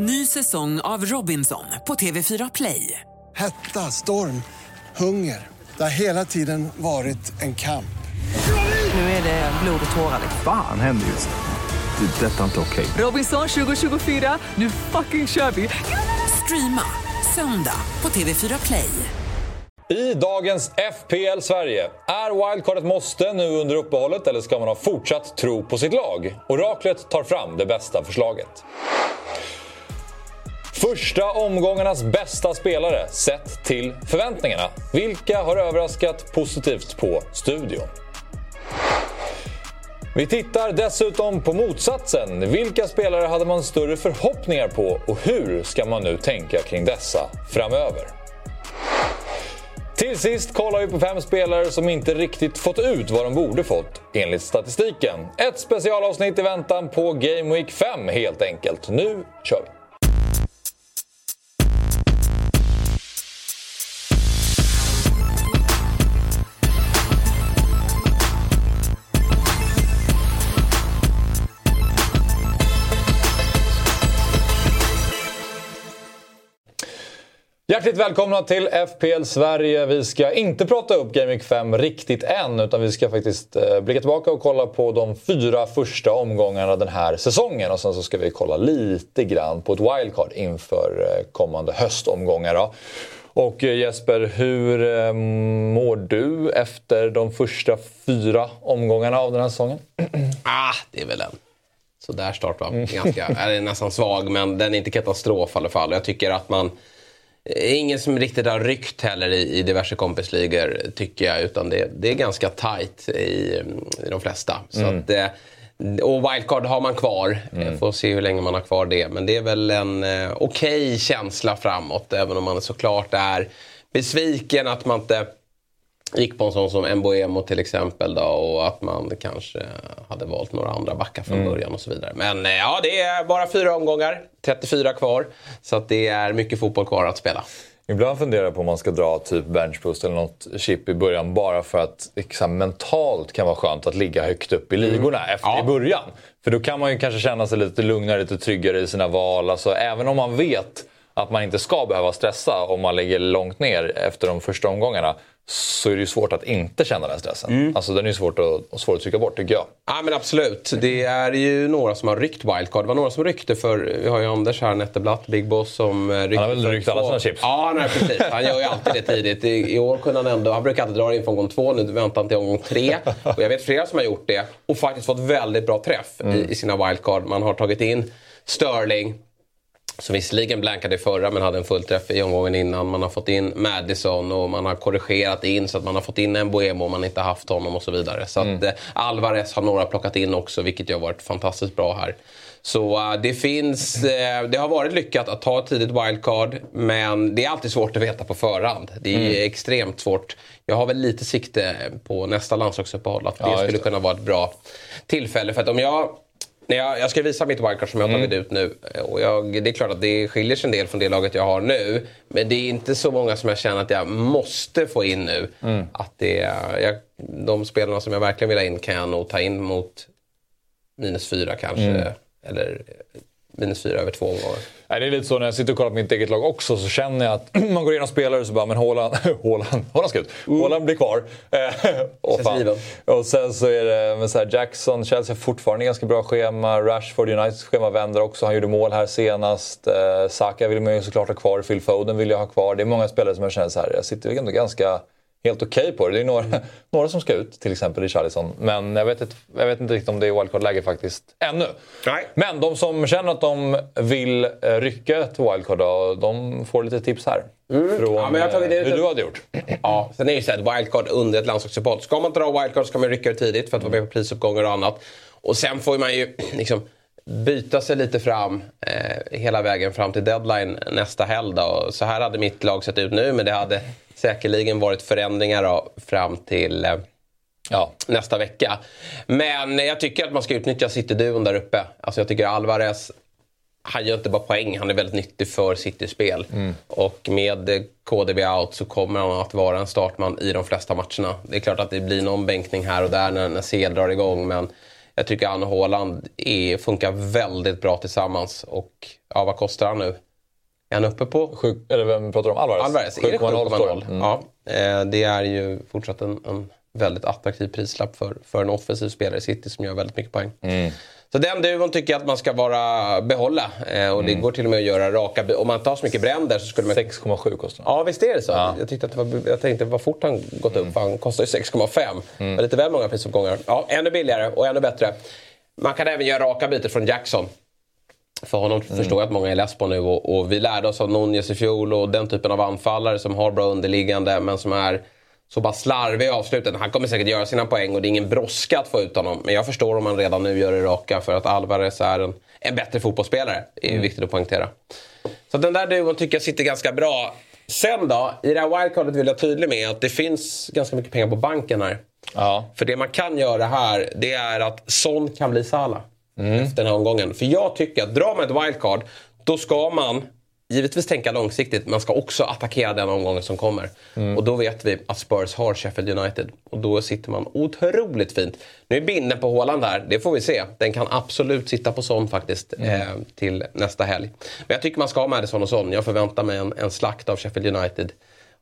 Ny säsong av Robinson på TV4 Play. Hetta, storm, hunger. Det har hela tiden varit en kamp. Nu är det blod och tårar. Fan händer just nu. Det. är Detta är inte okej. Robinson 2024, nu fucking kör vi! Streama söndag på TV4 Play. I dagens FPL Sverige, är wildcard ett måste nu under uppehållet eller ska man ha fortsatt tro på sitt lag? Oraklet tar fram det bästa förslaget. Första omgångarnas bästa spelare sett till förväntningarna. Vilka har överraskat positivt på studion? Vi tittar dessutom på motsatsen. Vilka spelare hade man större förhoppningar på och hur ska man nu tänka kring dessa framöver? Till sist kollar vi på fem spelare som inte riktigt fått ut vad de borde fått enligt statistiken. Ett specialavsnitt i väntan på Game Week 5 helt enkelt. Nu kör vi! Hjärtligt välkomna till FPL Sverige. Vi ska inte prata upp Game Week 5 riktigt än utan vi ska faktiskt eh, blicka tillbaka och kolla på de fyra första omgångarna den här säsongen. Och sen så ska vi kolla lite grann på ett wildcard inför eh, kommande höstomgångar. Då. Och eh, Jesper, hur mår du efter de första fyra omgångarna av den här säsongen? Ah, det är väl en sådär start va? Ganska, är nästan svag men den är inte katastrof i alla fall. Jag tycker att man Ingen som riktigt har ryckt heller i, i diverse kompisligor tycker jag. Utan det, det är ganska tight i, i de flesta. Så Mm. att, eh, och wildcard har man kvar. Mm. Får se hur länge man har kvar det. Men det är väl en eh, okej känsla framåt. Även om man såklart är besviken att man inte gick på en sån som Mboemo till exempel. Då, och att man kanske hade valt några andra backar från början och så vidare. Men eh, ja, det är bara fyra omgångar. 34 kvar. Så att det är mycket fotboll kvar att spela. Ibland funderar jag på om man ska dra typ benchboost eller något chip i början bara för att liksom, mentalt kan vara skönt att ligga högt upp i ligorna efter Ja. i början. För då kan man ju kanske känna sig lite lugnare, lite tryggare i sina val. Alltså, även om man vet att man inte ska behöva stressa om man ligger långt ner efter de första omgångarna så är det ju svårt att inte känna den stressen. Alltså den är ju svårt att, och svår att trycka bort tycker jag. Ja men absolut. Det är ju några som har ryckt wildcard. Det var några som ryckte för, vi har ju Anders här, Netterblatt, Big Boss som eh, ryckte. Han har väl ryckt alla sina chips. Ja, nej, precis. Han gör ju alltid det tidigt. I, I år kunde han ändå, han brukar alltid dra in för omgång två, nu väntar han till omgång tre. Och jag vet flera som har gjort det och faktiskt fått väldigt bra träff Mm. i, i sina wildcard. Man har tagit in Sterling, som visserligen blankade i förra men hade en fullträff i omgången innan. Man har fått in Madison och man har korrigerat in så att man har fått in en Boemo om man inte haft honom och så vidare. Så att eh, Alvarez har några plockat in också vilket ju har varit fantastiskt bra här. Så eh, det finns, eh, det har varit lyckat att ta ett tidigt wildcard men det är alltid svårt att veta på förhand. Det är extremt svårt. Jag har väl lite sikte på nästa landslagsuppehåll att det Ja, skulle det. kunna vara ett bra tillfälle. För att om jag när jag, jag ska visa mitt wildcard som jag har tagit ut nu. Och jag, det är klart att det skiljer sig en del från det laget jag har nu. Men det är inte så många som jag känner att jag måste få in nu. Att det, jag, de spelarna som jag verkligen vill ha in kan jag nog ta in mot minus fyra kanske. Eller minus fyra över två omgångar. Nej, det är lite så när jag sitter och kollar på mitt eget lag också så känner jag att man går igenom spelare och så bara men Haaland, Haaland, Haaland ska ut. Haaland blir kvar. Och, fan. och sen så är det med så här, Jackson, Chelsea har fortfarande ganska bra schema. Rashford Uniteds schema vänder också. Han gjorde mål här senast. Eh, Saka vill man ju såklart ha kvar. Phil Foden vill jag ha kvar. Det är många spelare som jag känner så här, jag sitter ändå ganska helt okej på det. Det är några, några som ska ut, till exempel i Charlison. Men jag vet, inte, jag vet inte riktigt om det är wildcard-läge faktiskt ännu. Nej. Men de som känner att de vill eh, rycka ett wildcard, då, de får lite tips här. Från Mm. Ja, men jag tagit eh, det hur ut- du hade gjort. Ja, sen är det ju så ett wildcard under ett landslagsuppehåll. Ska man dra wildcard ska man rycka det tidigt för att vara med på prisuppgångar och annat. Och sen får man ju liksom byta sig lite fram eh, hela vägen fram till deadline nästa helg. Då. Så här hade mitt lag sett ut nu men det hade säkerligen varit förändringar då, fram till eh, Ja. nästa vecka. Men jag tycker att man ska utnyttja City-duon där uppe. Alltså jag tycker Alvarez, han gör inte bara poäng, han är väldigt nyttig för City-spel. Och med KDB out så kommer han att vara en startman i de flesta matcherna. Det är klart att det blir någon bänkning här och där när, när CL drar igång. Men Jag tycker han och Haaland är, funkar väldigt bra tillsammans. Och ja, vad kostar han nu? Är han uppe på? Sjuk, eller vem pratar du om? Alvarez? Alvarez, är det 7,0 står 7,0? det. Mm. Ja, eh, det är ju fortsatt en, en väldigt attraktiv prislapp för, för en offensiv spelare i City som gör väldigt mycket poäng. Mm. Så den duon tycker jag att man ska vara, behålla. Eh, och det Mm. går till och med att göra raka Om man inte har så mycket bränder så skulle man... 6,7 kostar. Ja, visst är det så? Jag, tyckte att det var, jag tänkte vad fort han gått upp. för Han kostar ju 6,5. Det var lite väl många prisuppgångar. Ja, ännu billigare och ännu bättre. Man kan även göra raka byten från Jackson. För honom förstår jag att många är less på nu. Och, och vi lärde oss av Nunez i fjol och den typen av anfallare som har bra underliggande men som är så bara slarvig i avslutet. Han kommer säkert göra sina poäng och det är ingen brådska att få ut honom. Men jag förstår om man redan nu gör det raka för att Alvarez är en, en bättre fotbollsspelare. Det är viktigt att poängtera. Så den där duon tycker jag sitter ganska bra. Sen då, i det här wildcardet vill jag vara tydlig med att det finns ganska mycket pengar på banken här. Ja. För det man kan göra här, det är att Son kan bli Salah. Efter den här omgången. För jag tycker att drar man ett wildcard, då ska man givetvis tänka långsiktigt. Man ska också attackera den omgången som kommer. Och då vet vi att Spurs har Sheffield United. Och då sitter man otroligt fint. Nu är binden på Håland här, det får vi se. Den kan absolut sitta på Son faktiskt eh, till nästa helg. Men jag tycker man ska ha Madison och Son. Jag förväntar mig en, en slakt av Sheffield United.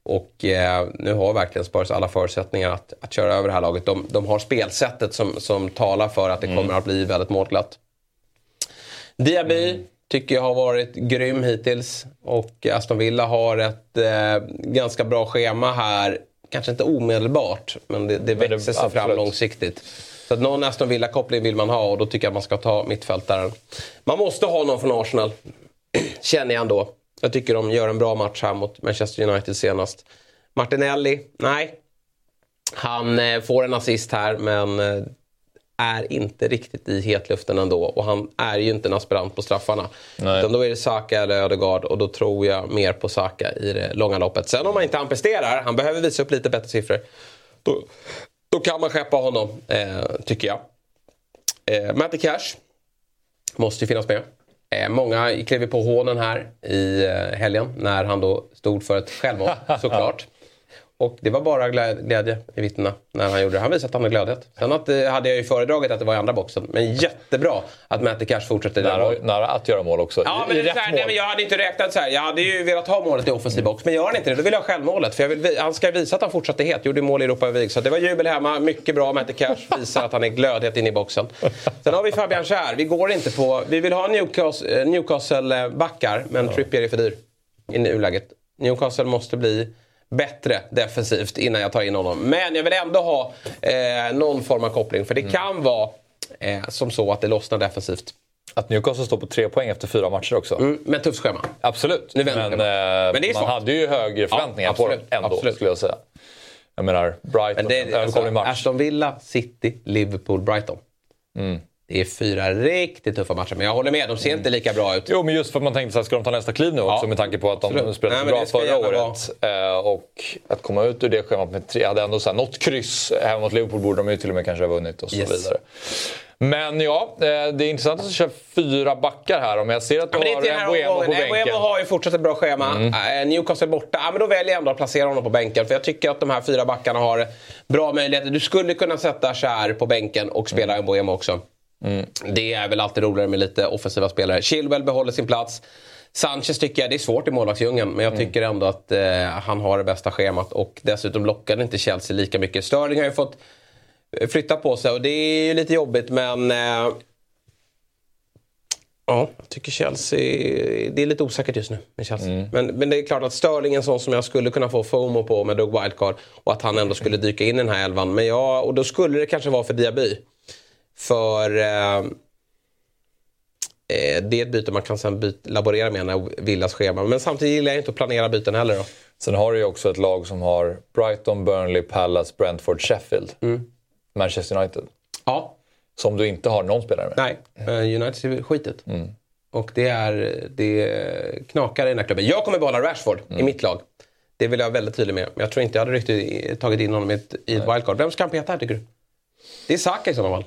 Och eh, nu har verkligen Spurs alla förutsättningar att, att köra över det här laget. De, de har spelsättet som, som talar för att det kommer att bli väldigt målglatt. Diaby tycker jag har varit grym hittills. Och Aston Villa har ett eh, ganska bra schema här. Kanske inte omedelbart, men det, det det- växer sig fram långsiktigt. Så att någon Aston Villa-koppling vill man ha och då tycker jag att man ska ta mittfältaren. Man måste ha någon från Arsenal, känner jag ändå. Jag tycker de gör en bra match här mot Manchester United senast. Martinelli, nej. Han eh, får en assist här men eh, är inte riktigt i hetluften ändå. Och han är ju inte en aspirant på straffarna. Nej. Utan då är det Saka eller Ödegaard och då tror jag mer på Saka i det långa loppet. Sen om han inte han presterar, han behöver visa upp lite bättre siffror. Då, då kan man skeppa honom, eh, tycker jag. Eh, Matty Cash måste ju finnas med. Eh, många klev på hånen här i eh, helgen när han då stod för ett självmål, såklart. Och det var bara glä- glädje i vittnena när han gjorde det. Han visade att han har glödhet. Sen att, eh, hade jag ju föredragit att det var i andra boxen. Men jättebra att Matty Cash fortsätter den Nära, nära att göra mål också. Ja, I, men i det här, mål. nej, jag hade inte räknat så här. Jag hade ju velat ha målet i offensiv box. Men gör han inte det, då vill jag ha självmålet. För vill, vi- han ska visa att han fortsatte het. Gjorde mål i Europa League. Så det var jubel hemma. Mycket bra. Matty Cash visar att han är glödhet inne i boxen. Sen har vi Fabian Schär. Vi går inte på... Vi vill ha eh, Newcastle-backar, men Trippier är för dyr i nuläget. Newcastle måste bli bättre defensivt innan jag tar in honom. Men jag vill ändå ha eh, någon form av koppling. För det kan vara eh, som så att det lossnar defensivt. Att Newcastle står på tre poäng efter fyra matcher också. Mm, men tufft schema. Absolut. Nu men eh, Men det är man svagt. hade ju högre förväntningar på absolut, dem ändå, absolut. skulle jag säga. Jag menar, Brighton, Men det, alltså, match. Aston Villa, City, Liverpool, Brighton. Det är fyra riktigt tuffa matcher. Men jag håller med, de ser inte lika bra ut. Jo, men just för att man tänkte så här, ska de ta nästa kliv nu också Ja, med tanke på att de absolut. spelade Nej, bra förra året. Eh, och att komma ut ur det schemat med tre, hade ändå så här, något kryss hemma mot Liverpool borde de ju till och med kanske ha vunnit och så Yes. vidare. Men ja, eh, det är intressant att köra fyra backar här. Om jag ser att du Ja, har Mbuemo på bänken. Mbuemo har ju fortsatt ett bra schema. Eh, Newcastle borta. Ja, men då väljer jag ändå att placera honom på bänken. För jag tycker att de här fyra backarna har bra möjligheter. Du skulle kunna sätta Kär på bänken och spela mm. Också. Det är väl alltid roligare med lite offensiva spelare. Chilwell behåller sin plats. Sanchez tycker jag, det är svårt i målvaktsdjungeln, men jag tycker ändå att eh, han har det bästa schemat. Och dessutom lockar inte Chelsea lika mycket. Sterling har ju fått eh, flytta på sig och det är ju lite jobbigt, men... Eh, Ja, jag tycker Chelsea... Det är lite osäkert just nu med Chelsea. Men, men det är klart att Sterling är en sån som jag skulle kunna få FOMO på med Doug Wildcard. Och att han ändå skulle dyka in i den här elvan. Men ja, och då skulle det kanske vara för Diaby. För... Eh, eh, det är ett byte man kan sen byt, laborera med när Villas schema. Men samtidigt gillar jag inte att planera byten heller. Då. Sen har du ju också ett lag som har Brighton, Burnley, Palace, Brentford, Sheffield. Manchester United. Ja, Som du inte har någon spelare med. nej. Eh, United ser skitet. Och det, är, det knakar i den här klubben. Jag kommer behålla Rashford i mitt lag. Det vill jag vara väldigt tydlig med. Jag tror inte jag hade riktigt tagit in honom i ett, i ett wildcard. Vem ska han peta här tycker du? Det är Saka i sådana fall.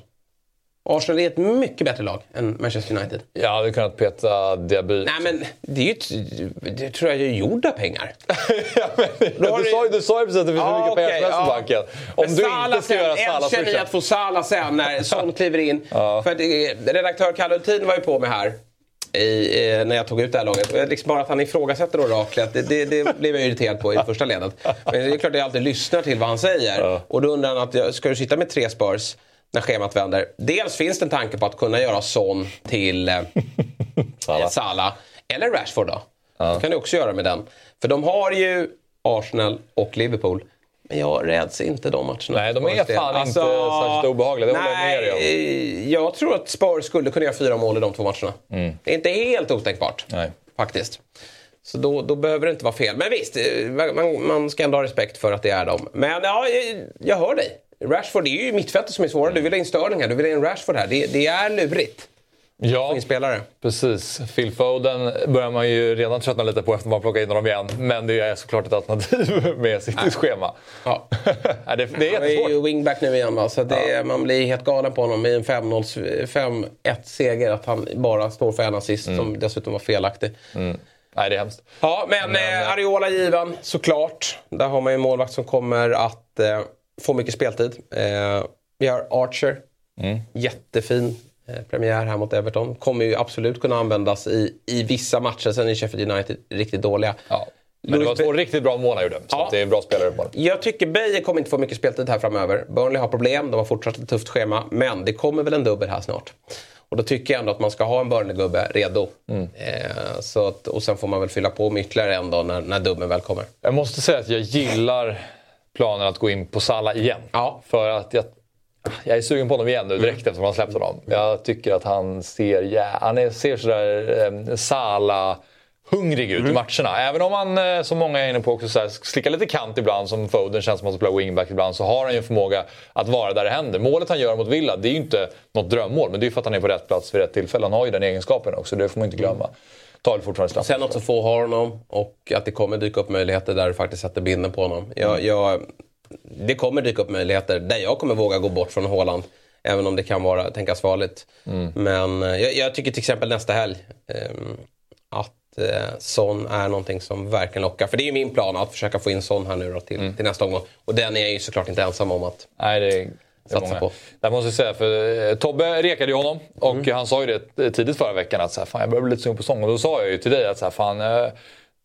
Arsenal är ett mycket bättre lag än Manchester United. Jag hade kunnat peta Diaby. Nej men det är ju, ett- det tror jag är gjorda pengar. ja, men, har du, sa ju, du sa ju precis att det finns hur mycket pengar som helst på banken. Om Men du Salah inte ska sen, göra Salah ni switchen. att få Salah sen när Son kliver in? För att, eh, redaktör Kalle Hultin var ju på mig här. I, eh, när jag tog ut det här laget. Liksom bara att han ifrågasätter oraklet, det, det, det blev jag irriterad på i första ledet. Men det är klart att jag alltid lyssnar till vad han säger. Och då undrar han att jag, ska du sitta med tre Spurs när schemat vänder? Dels finns det en tanke på att kunna göra Son till eh, Salah. Salah. Eller Rashford då. Det kan du också göra med den. För de har ju Arsenal och Liverpool. Men jag räds inte de matcherna. Nej, de är fan inte särskilt obehagliga, det håller jag med om. Nej, jag tror att Spurs skulle kunna göra fyra mål i de två matcherna. Det är inte helt otänkbart. Nej. Faktiskt. Så då, då behöver det inte vara fel. Men visst, eh, man, man ska ändå ha respekt för att det är dem. Men ja, jag, jag hör dig. Rashford, det är ju mittfältet som är svårare. Du vill ha in Sterling här, du vill ha in Rashford här. Det, det är lurigt. Ja, precis. Phil Foden börjar man ju redan tröttna lite på efter man plockar in honom igen. Men det är såklart ett alternativ med sitt schema. Ja. Nej, det, det är Han är ju wingback nu igen va? så det, man blir helt galen på honom i en 5-0 5-1 seger. Att han bara står för en assist som dessutom var felaktig. Nej, det är hemskt. Ja, men, eh, Ariola given såklart. Där har man ju en målvakt som kommer att eh, få mycket speltid. Eh, vi har Archer. Jättefin eh, premiär här mot Everton. Kommer ju absolut kunna användas i, i vissa matcher. Sen är Sheffield United riktigt dåliga. Ja. Men det var två riktigt bra mål han gjorde. Så Ja. det är bra spelare det. Jag tycker Beijer kommer inte få mycket speltid här framöver. Burnley har problem, de har fortsatt ett tufft schema. Men det kommer väl en dubbel här snart. Och då tycker jag ändå att man ska ha en Burnley-gubbe redo. Eh, så att, och sen får man väl fylla på med ytterligare en då när, när dubben väl kommer. Jag måste säga att jag gillar planen att gå in på Salah igen. Ja. För att jag, jag är sugen på honom igen nu direkt efter att man släppt honom. Jag tycker att han ser, ja, han är, ser sådär eh, Salah hungrig ut i matcherna. Även om han, eh, som många är inne på, också så här, slickar lite kant ibland som Foden känns som att han spelar wingback ibland så har han ju en förmåga att vara där det händer. Målet han gör mot Villa, det är ju inte något drömmål men det är ju för att han är på rätt plats vid rätt tillfälle. Han har ju den egenskapen också, det får man inte glömma. Tar väl fortfarande straff. Sen också få ha honom och att det kommer dyka upp möjligheter där du faktiskt sätter binden på honom. Jag, jag, det kommer dyka upp möjligheter där jag kommer våga gå bort från Håland. Även om det kan vara, tänkas farligt. Men eh, jag, jag tycker till exempel nästa helg ehm, att eh, Son är någonting som verkligen lockar. För det är ju min plan att försöka få in Son här nu då till, till nästa omgång. Och den är jag ju såklart inte ensam om att... Nej, det Satsa på. Där måste jag säga, för eh, Tobbe rekade ju honom och han sa ju det tidigt förra veckan att så här, fan, jag börjar bli lite sugen på sång. Och då sa jag ju till dig att så här, fan, jag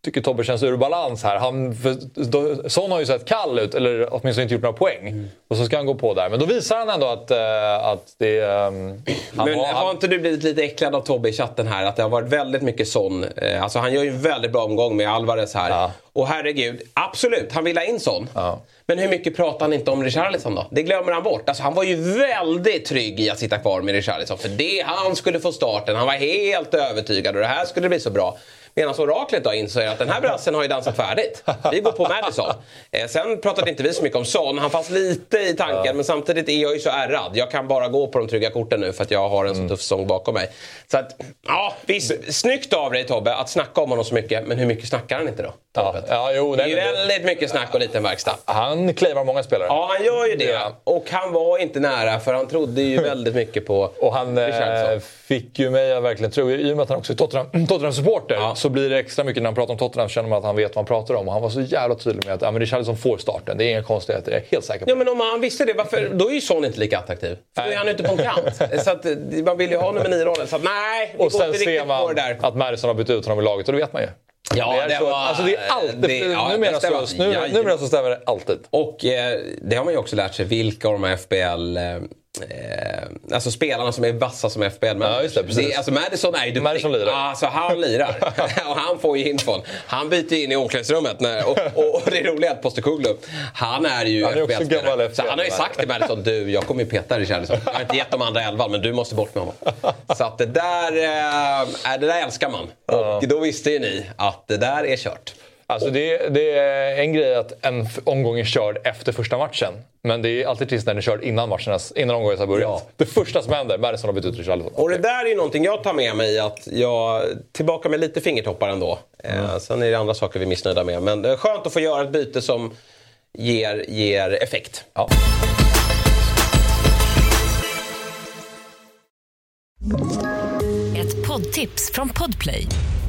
tycker Tobbe känns ur balans här. Han, för, Son har ju sett kall ut, eller åtminstone inte gjort några poäng. Och så ska han gå på där. Men då visar han ändå att, eh, att det... eh, han Men har, har inte du blivit lite äcklad av Tobbe i chatten här? Att det har varit väldigt mycket sån. Eh, alltså han gör ju en väldigt bra omgång med Alvarez här. Ja. Och herregud, absolut, han vill ha in sån. Ja. Men hur mycket pratar han inte om Richarlison då? Det glömmer han bort. Alltså han var ju väldigt trygg i att sitta kvar med Richarlison. För det, han skulle få starten. Han var helt övertygad och det här skulle bli så bra. Medan oraklet då inser att den här brassen har ju dansat färdigt. Vi går på Madison. Eh, sen pratade inte vi så mycket om Son. Han fanns lite i tanken men samtidigt är jag ju så ärrad. Jag kan bara gå på de trygga korten nu för att jag har en så tuff säsong bakom mig. Så att, ja visst. Snyggt av dig Tobbe att snacka om honom så mycket. Men hur mycket snackar han inte då? Ja, ja, jo, Det är väldigt mycket snack och liten verkstad. han claimar många spelare. Ja, han gör ju det. Ja. Och han var inte nära för han trodde ju väldigt mycket på Och han eh, fick ju mig att verkligen tro, i och med att han också är Tottenham- Tottenham-supporter, Ja. så blir det extra mycket när han pratar om Tottenham känner man att han vet vad han pratar om. Och han var så jävla tydlig med att ja, men Richarlison får starten. Det är inga konstigheter, jag är helt säker på Ja men om han visste det, varför, då är ju Son inte lika attraktiv. För då är han ute på en kant. så att, eh, man vill ju ha nummer 9-rollen. Så att, nej, Och går sen inte ser riktigt på man det där. att Madison har bytt ut honom i laget och det vet man ju. Ja, det är så, var- alltså det är alltid, det- ja, numera, det stämmer. så, nu, numera så stämmer det alltid. Och eh, det har man ju också lärt sig, vilka av de här FBL... Eh, alltså spelarna som är vassa som FBL. Men Ja, just det, precis. alltså Madison är ju duktig. Madison lirar. Alltså han lirar. och han får ju infon. Han byter in i omklädningsrummet. När, och, och, och det roliga är att Postecoglou, han är ju är FBL-spelare. Så han har ju FBL. sagt till Madison, du jag kommer ju peta Richarlison. Jag har inte gett de andra elvan men du måste bort med honom. Så att det där, eh, det där älskar man. Och då visste ju ni att det där är kört. Alltså det, det är en grej att en omgång är körd efter första matchen. Men det är alltid trist när den är körd innan, matchernas, innan omgången har börjat. Ja. Det första som händer, Madison har bytt ut Richarlison. Och det där är ju någonting jag tar med mig att jag tillbaka med lite fingertoppar ändå. Eh, sen är det andra saker vi är missnöjda med. Men det är skönt att få göra ett byte som ger, ger effekt. Ja. Ett poddtips från Podplay.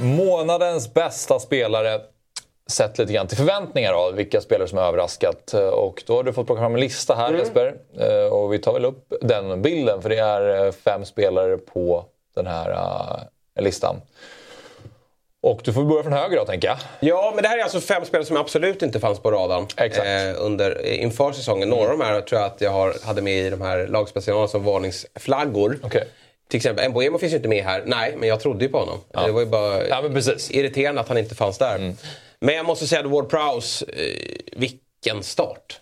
Månadens bästa spelare sett lite grann till förväntningar av vilka spelare som har överraskat. Och då har du fått plocka fram en lista här Mm. Jesper. Eh, Och vi tar väl upp den bilden för det är eh, fem spelare på den här eh, listan. Och du får börja från höger då tänker jag. Ja, men det här är alltså fem spelare som absolut inte fanns på radarn Exakt. eh, under, inför säsongen. Några av de här tror jag att jag har, hade med i de här lagspecialerna som varningsflaggor. Okej. Till exempel, Mboemo finns ju inte med här. Nej, men jag trodde ju på honom. Det var ju bara Ja. Mm. irriterande att han inte fanns där. Men jag måste säga att Ward Prowse, eh, vilken start.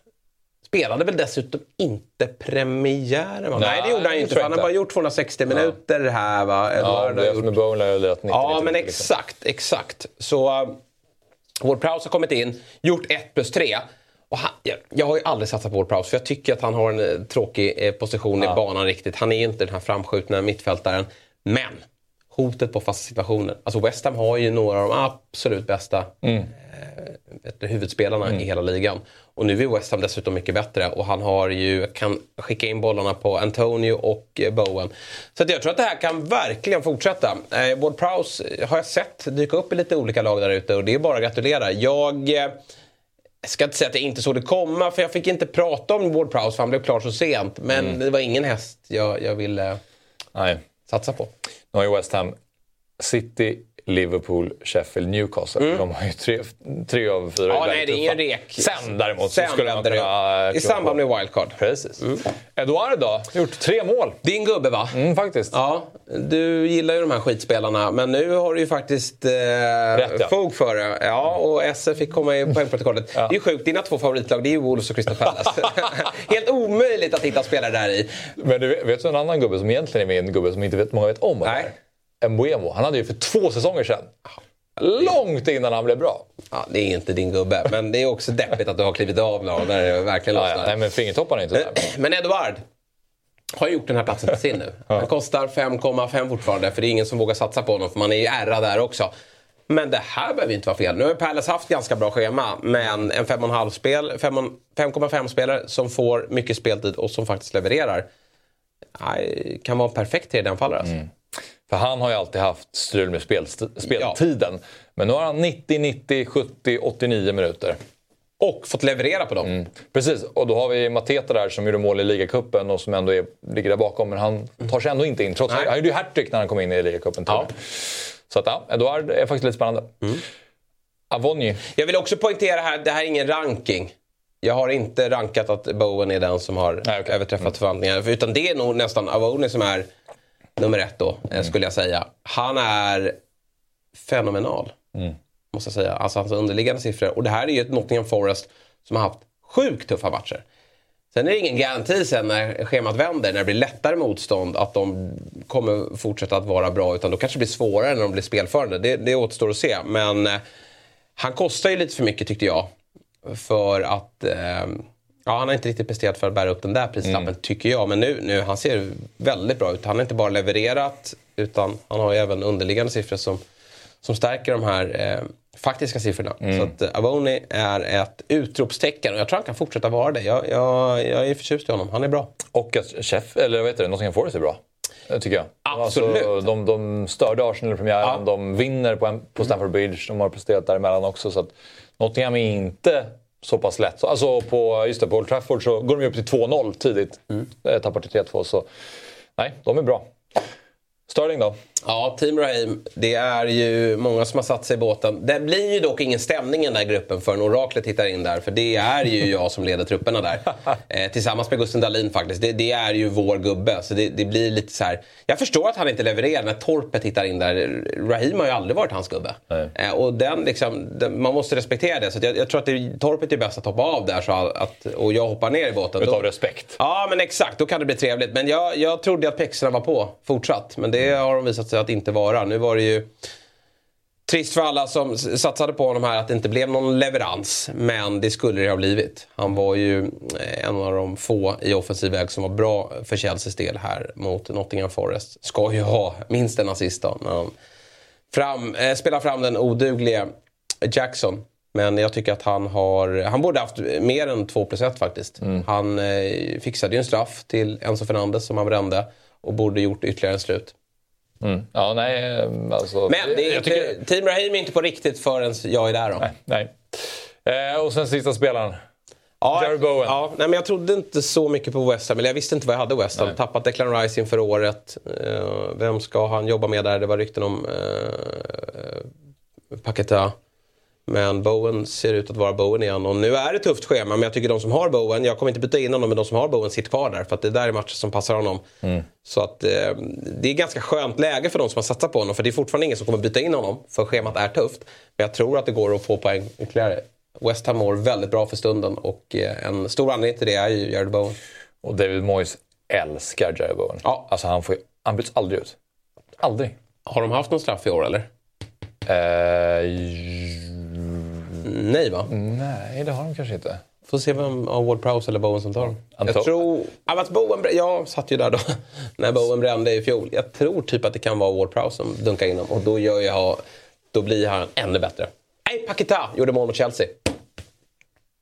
Spelade väl dessutom inte premiären? Nej, Nej, det gjorde han ju inte. jag han har bara gjort 260 minuter här va. Ja, är gjort- med Bowen har lirat 90 Ja, men exakt, exakt. Så uh, Ward Prowse har kommit in, gjort 1 plus 3. Han, jag, jag har ju aldrig satsat på Ward Prowse för jag tycker att han har en eh, tråkig eh, position i banan riktigt. Han är inte den här framskjutna mittfältaren. Men hotet på fasta situationer. Alltså West Ham har ju några av de absolut bästa Mm. eh, huvudspelarna i hela ligan. Och nu är West Ham dessutom mycket bättre och han har ju, kan skicka in bollarna på Antonio och eh, Bowen. Så att jag tror att det här kan verkligen fortsätta. Eh, Ward Prowse har jag sett dyka upp i lite olika lag där ute och det är bara att gratulera. Jag eh, ska inte säga att jag inte såg det komma för jag fick inte prata om Ward Prowse för han blev klar så sent. Men det var ingen häst jag, jag ville Nej. satsa på. Nu har ju West Ham City, Liverpool, Sheffield, Newcastle. De har ju tre, tre av fyra Mm. Ja, nej, det är ingen rek. Sen däremot Sen skulle man kunna... I samband med wildcard. Precis. Eduard då? Gjort tre mål. Din gubbe va? Mm, faktiskt. Ja, du gillar ju de här skitspelarna. Men nu har du ju faktiskt eh, ja. fog för det. Ja, och SF fick komma i poängprotokollet. Det är ju sjukt. Dina två favoritlag det är ju Wolves och Crystal Palace. Helt omöjligt att hitta spelare där i. Men du vet, vet du en annan gubbe som egentligen är min gubbe som inte vet, många vet om? Nej. Mbuemo. Han hade ju för två säsonger sedan. Långt innan han blev bra. Ja, det är inte din gubbe. Men det är också deppigt att du har klivit av nu när det verkligen Ja, ja. lossnar. Nej, men fingertopparna är inte där. Men Edouard har gjort den här platsen till sin nu. Han kostar 5,5 fortfarande för det är ingen som vågar satsa på honom för man är ju ärrad där också. Men det här behöver inte vara fel. Nu har Palace haft ganska bra schema men en 5,5 spel, 5,5 spelare som får mycket speltid och som faktiskt levererar. Kan vara en perfekt tredjeanfallare alltså. För han har ju alltid haft strul med speltiden. Men nu har han 90, 90, 70, 89 minuter. Och fått leverera på dem. Mm. Precis, och då har vi Mateta där som gjorde mål i ligacupen och som ändå är, ligger där bakom. Men han tar sig ändå inte in. Trots Nej. Han gjorde ju hattrick när han kom in i ligacupen. Ja. Så att ja, Eduard är faktiskt lite spännande. Avonji. Jag vill också poängtera här, det här är ingen ranking. Jag har inte rankat att Bowen är den som har Nej, okej. överträffat förväntningarna. Utan det är nog nästan Avoni som är nummer ett då, eh, skulle jag säga. Han är fenomenal. Måste jag säga. Alltså hans underliggande siffror. Och det här är ju ett Nottingham Forest som har haft sjukt tuffa matcher. Sen är det ingen garanti sen när schemat vänder, när det blir lättare motstånd, att de kommer fortsätta att vara bra. Utan då kanske det blir svårare när de blir spelförande. Det, det återstår att se. Men eh, han kostar ju lite för mycket tyckte jag. För att... Eh, ja, han har inte riktigt presterat för att bära upp den där prislappen tycker jag. Men nu, nu han ser väldigt bra ut. Han har inte bara levererat utan han har ju även underliggande siffror som, som stärker de här eh, faktiska siffrorna. Så att eh, Avoni är ett utropstecken och jag tror han kan fortsätta vara det. Jag, jag, jag är förtjust i honom. Han är bra. Och att Chef, eller vad heter det, Nottingham Forest är bra. eh, Tycker jag. Absolut. Alltså, de, de störde Arsenal i premiären, Ja. de vinner på, på Stamford Bridge, de har presterat däremellan också. Så att Nottingham är inte så pass lätt. Så, alltså på, just det, på Old Trafford så går de ju upp till 2-0 tidigt. Mm. Tappar till 3-2. Så nej, de är bra. Sterling då? Ja, Team Raheem. Det är ju många som har satt sig i båten. Det blir ju dock ingen stämning i den där gruppen förrän oraklet hittar in där. För det är ju jag som leder trupperna där. Eh, tillsammans med Gusten Dahlin faktiskt. Det, det, är ju vår gubbe. Så det, det, blir lite så här. Jag förstår att han inte levererar när Torpet hittar in där. Raheem har ju aldrig varit hans gubbe. Eh, och den, liksom, den, man måste respektera det. Så jag, jag, tror att det, Torpet är bäst att hoppa av där så att, och jag hoppar ner i båten. Utav respekt. Ja, men exakt. Då kan det bli trevligt. Men jag, jag trodde att pexorna var på fortsatt. Men det har de visat sig att inte vara. Nu var det ju trist för alla som satsade på honom här att det inte blev någon leverans. Men det skulle det ha blivit. Han var ju eh, en av de få i offensiv väg som var bra för Chelseas del här mot Nottingham Forest. Ska ju ha minst en assist då när han fram, äh, spelar fram den oduglige Jackson. Men jag tycker att han har... Han borde haft mer än 2 plus 1 faktiskt. Mm. Han eh, fixade ju en straff till Enzo Fernandes som han brände. Och borde gjort ytterligare en slut. Mm. Ja, nej, alltså, Men det är inte, tycker... Team Raheem är inte på riktigt förrän jag är där då. Nej, nej. Eh, och sen sista spelaren. Ja, Jerry Bowen. Ja, nej, men jag trodde inte så mycket på West Ham. Eller jag visste inte vad jag hade West Ham. Nej. Tappat Declan Rice inför året. Eh, vem ska han jobba med där? Det var rykten om eh, Paketa. Men Bowen ser ut att vara Bowen igen och nu är det tufft schema men jag tycker de som har Bowen, jag kommer inte byta in honom men de som har Bowen sitter kvar där för att det där är matcher som passar honom. Mm. Så att eh, det är ganska skönt läge för de som har satsat på honom för det är fortfarande ingen som kommer byta in honom för schemat är tufft. Men jag tror att det går att få poäng ytterligare. West Ham mår väldigt bra för stunden och eh, en stor anledning till det är ju Jared Bowen. Och David Moyes älskar Jared Bowen. Ja. Alltså han, får, han byts aldrig ut. Aldrig. Har de haft någon straff i år eller? Eh, Nej va? Nej, det har de kanske inte. Får se vem av Ward Prowse eller Bowen som tar dem. Jag tror... att Bowen, jag satt ju där då när Bowen brände i fjol. Jag tror typ att det kan vara Ward Prowse som dunkar in dem. Och då, gör jag, då blir han ännu bättre. Nej, Paketa gjorde mål mot Chelsea.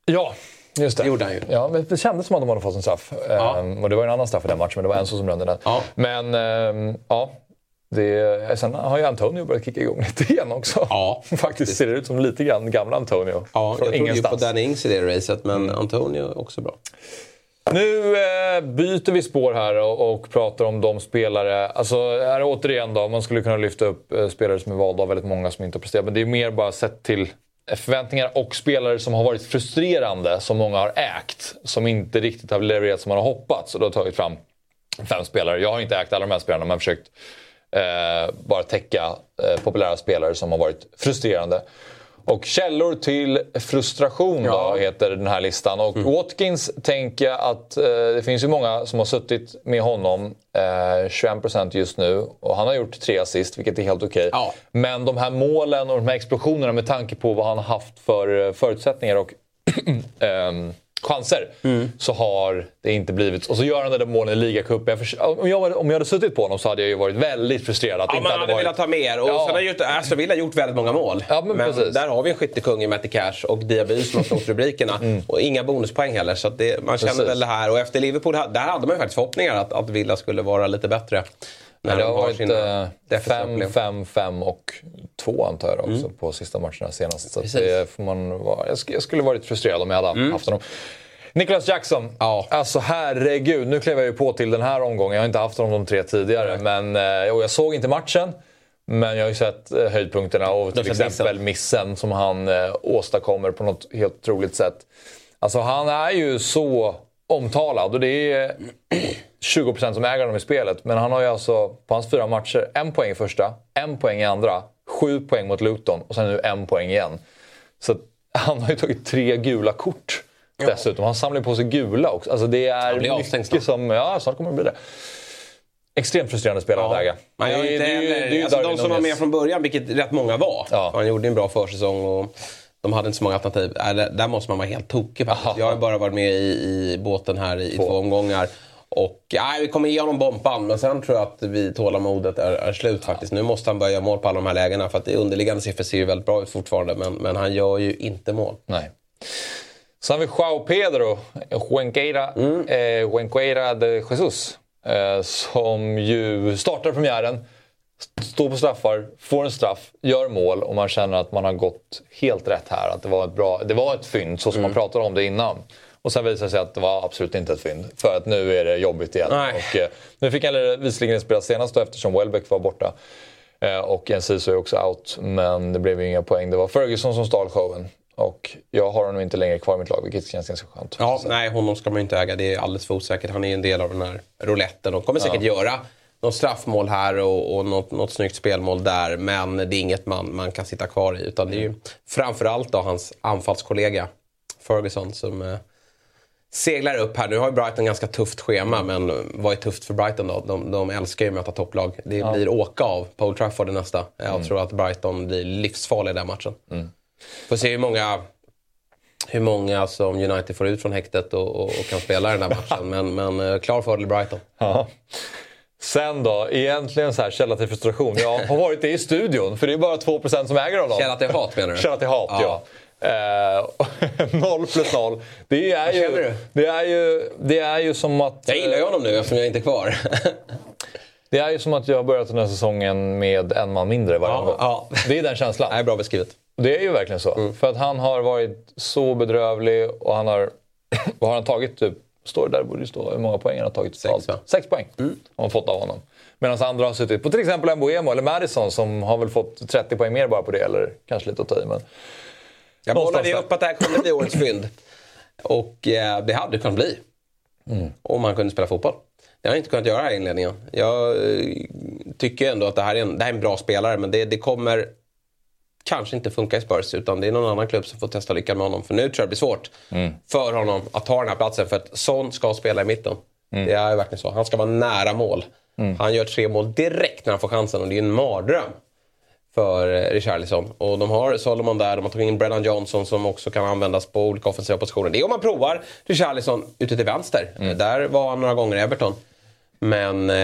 Ja, Just det. det gjorde han ju. Ja, det kändes som att de hade fått en straff. Ja. Ehm, och det var en annan straff i den matchen, men det var en som brände den. Ja. Men ehm, ja, det, sen har ju Antonio börjat kicka igång lite igen också. Ja, faktiskt ser det ut som lite grann gamla Antonio. Ja, jag trodde ju på Danny Ings i det racet, men mm. Antonio är också bra. Nu eh, byter vi spår här och, och, pratar om de spelare. Alltså här återigen då, man skulle kunna lyfta upp eh, spelare som är valda av väldigt många som inte har presterat. Men det är mer bara sett till förväntningar och spelare som har varit frustrerande, som många har ägt. Som inte riktigt har levererat som man har hoppats. Och då har tagit fram fem spelare. Jag har inte ägt alla de här spelarna, men jag försökt eh, bara täcka eh, populära spelare som har varit frustrerande. Och källor till frustration ja. då, heter den här listan. Och mm. Watkins tänker jag att eh, det finns ju många som har suttit med honom. Eh, 21% just nu. Och han har gjort tre assist, vilket är helt okej. Okay. Ja. Men de här målen och de här explosionerna med tanke på vad han har haft för eh, förutsättningar och ehm, chanser mm. så har det inte blivit... Och så gör han det där målen i ligacupen. Om jag, om jag hade suttit på honom så hade jag ju varit väldigt frustrerad. Att ja, man hade, hade velat ha mer. Och ja. sen har ju Aston Villa gjort väldigt många mål. Ja, men, men där har vi en skyttekung i Matty Cash och Diaby som har slått rubrikerna. Mm. Och inga bonuspoäng heller. Så det, man känner precis. väl det här. Och efter Liverpool, där hade man ju faktiskt förhoppningar att, att Villa skulle vara lite bättre. När det har varit 5, 5, 5 och 2 antar jag också mm. på sista matcherna senast. Så det får man vara, jag, skulle varit frustrerad om jag hade mm. haft honom. Nicholas Jackson. Ja. Alltså herregud, nu klev jag ju på till den här omgången. Jag har inte haft honom de tre tidigare. Men, eh, och jag såg inte matchen. Men jag har ju sett eh, höjdpunkterna och till exempel missen. missen som han eh, åstadkommer på något helt otroligt sätt. Alltså han är ju så omtalad och det är 20% som äger honom i spelet. Men han har ju alltså på hans fyra matcher en poäng i första, en poäng i andra, sju poäng mot Luton och sen nu en poäng igen. Så han har ju tagit tre gula kort. Dessutom. Han samlar på sig gula också. Alltså det är mycket som... Ja, snart kommer det bli det. Extremt frustrerande spelarläge. Ja. Det, det, det, det, alltså, de som var med från början, vilket rätt många var. Ja. Han gjorde en bra försäsong och de hade inte så många alternativ. Äh, där måste man vara helt tokig faktiskt. Jag har bara varit med i, i båten här i två, två omgångar. Och nej, vi kommer ge honom bompan, men sen tror jag att vi tålamodet är, är slut faktiskt. Nu måste han börja mål på alla de här lägena för att det underliggande siffror ser ju väldigt bra ut fortfarande. Men, men han gör ju inte mål. Nej. Sen har vi Joao Pedro, Huenqueira, mm. eh, Huenqueira de Jesus. Eh, som ju startar premiären, står på straffar, får en straff, gör mål och man känner att man har gått helt rätt här. Att det var ett, bra, det var ett fynd så som mm. man pratade om det innan. Och sen visade det sig att det var absolut inte ett fynd. För att nu är det jobbigt igen. Nej. Och, eh, nu fick han visserligen spela senast då eftersom Welbeck var borta. Eh, och Enciso är också out. Men det blev ju inga poäng. Det var Ferguson som stal showen. Och jag har honom inte längre kvar i mitt lag, vilket känns ganska skönt. Ja, nej, honom ska man ju inte äga. Det är alldeles för osäkert. Han är en del av den här rouletten. De kommer säkert göra något straffmål här och, och något, något snyggt spelmål där. Men det är inget man, man kan sitta kvar i. Utan det är ju framförallt då hans anfallskollega Ferguson som eh, seglar upp här. Nu har ju Brighton ganska tufft schema, men vad är tufft för Brighton då? De, de älskar ju att möta topplag. Det blir åka av på Old Trafford i nästa. Jag tror att Brighton blir livsfarlig i den matchen. Får se hur många, hur många som United får ut från häktet och, och, och kan spela den här matchen. Men, men eh, klar fördel Brighton. Ja. Sen då, egentligen så här källa till frustration. Jag har varit det i studion, för det är bara 2% som äger honom. Källa till hat menar du? Källa till hat, ja. Eh, noll plus noll. Det är, ju, det, är ju, det är ju som att... Jag gillar ju honom nu eftersom jag inte är kvar. Det är ju som att jag har börjat den här säsongen med en man mindre varje Ja, gång. ja. Det är den känslan. Nej, bra beskrivet. Det är ju verkligen så. Mm. För att han har varit så bedrövlig och han har... Vad har han tagit? Typ, står det där borde det stå hur många poäng han har tagit totalt. Sex? Mm. Sex poäng har han fått av honom. Medan andra har suttit på till exempel Mbuemo eller Madison som har väl fått 30 poäng mer bara på det. Eller kanske lite att ta i. Men... Jag bollade ju upp att det här kunde bli årets fynd. Och eh, det hade kunnat bli. Om man kunde spela fotboll. Det har jag inte kunnat göra här i inledningen. Jag eh, tycker ändå att det här är en, det här är en bra spelare men det, det kommer kanske inte funka i Spurs utan det är någon annan klubb som får testa lyckan med honom. För nu tror jag det blir svårt för honom att ta den här platsen för att Son ska spela i mitten. Det är verkligen så. Han ska vara nära mål. Han gör tre mål direkt när han får chansen och det är en mardröm för eh, Richarlison. Och de har Solomon där, de har tagit in Brennan Johnson som också kan användas på olika offensiva positioner. Det är om man provar Richarlison ute till vänster. Mm. Där var han några gånger i Everton. Men eh,